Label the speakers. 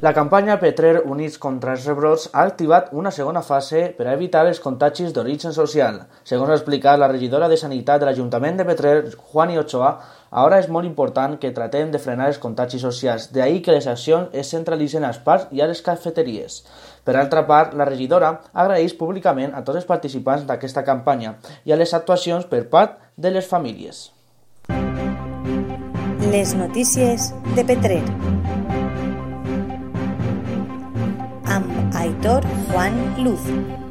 Speaker 1: La campanya Petrer Units contra els rebrots ha activat una segona fase per a evitar els contagis d'origen social. Segons ha explicat la regidora de Sanitat de l'Ajuntament de Petrer, Juani Ochoa, ara és molt important que tratem de frenar els contagis socials, d'ahir que les accions es centralitzen als parcs i a les cafeteries. Per altra part, la regidora agraeix públicament a tots els participants d'aquesta campanya i a les actuacions per part de les famílies.
Speaker 2: Les notícies de Petrer. Amb Aitor Juan Luz.